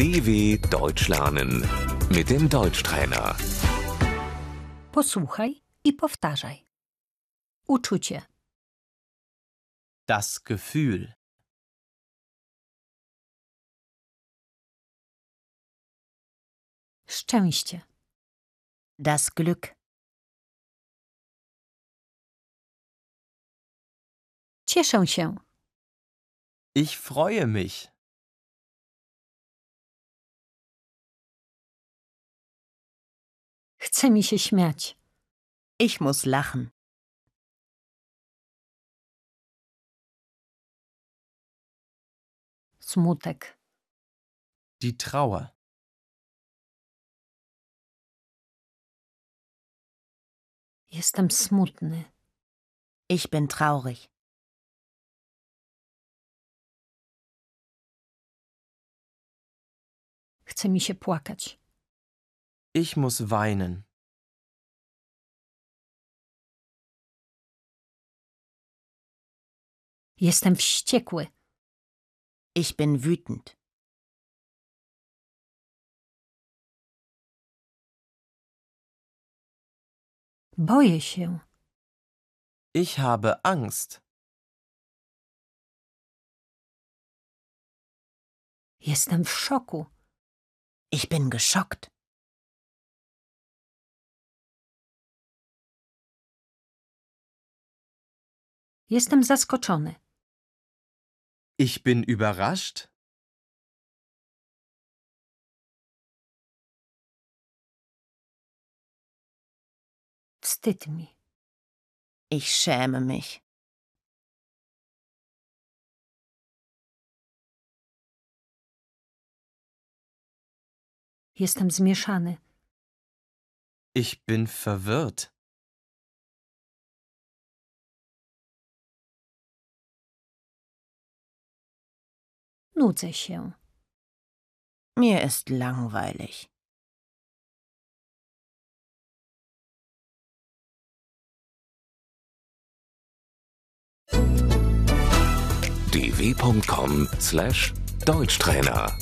DW Deutsch lernen mit dem Deutschtrainer. Posłuchaj i powtarzaj. Uczucie, Das Gefühl. szczęście, Das Glück. cieszę się, Ich freue mich. Chce mi się śmiać, Ich muss lachen. smutek, Die Trauer. jestem smutny, Ich bin traurig. chce mi się płakać, Ich muss weinen. jestem wściekły, Ich bin wütend. boję się, Ich habe Angst. jestem w szoku, Ich bin geschockt. Jestem zaskoczony, Ich bin überrascht. wstyd mi, Ich schäme mich. jestem zmieszany, Ich bin verwirrt. Nudzę się, Mir ist langweilig. dw.com/deutschtrainer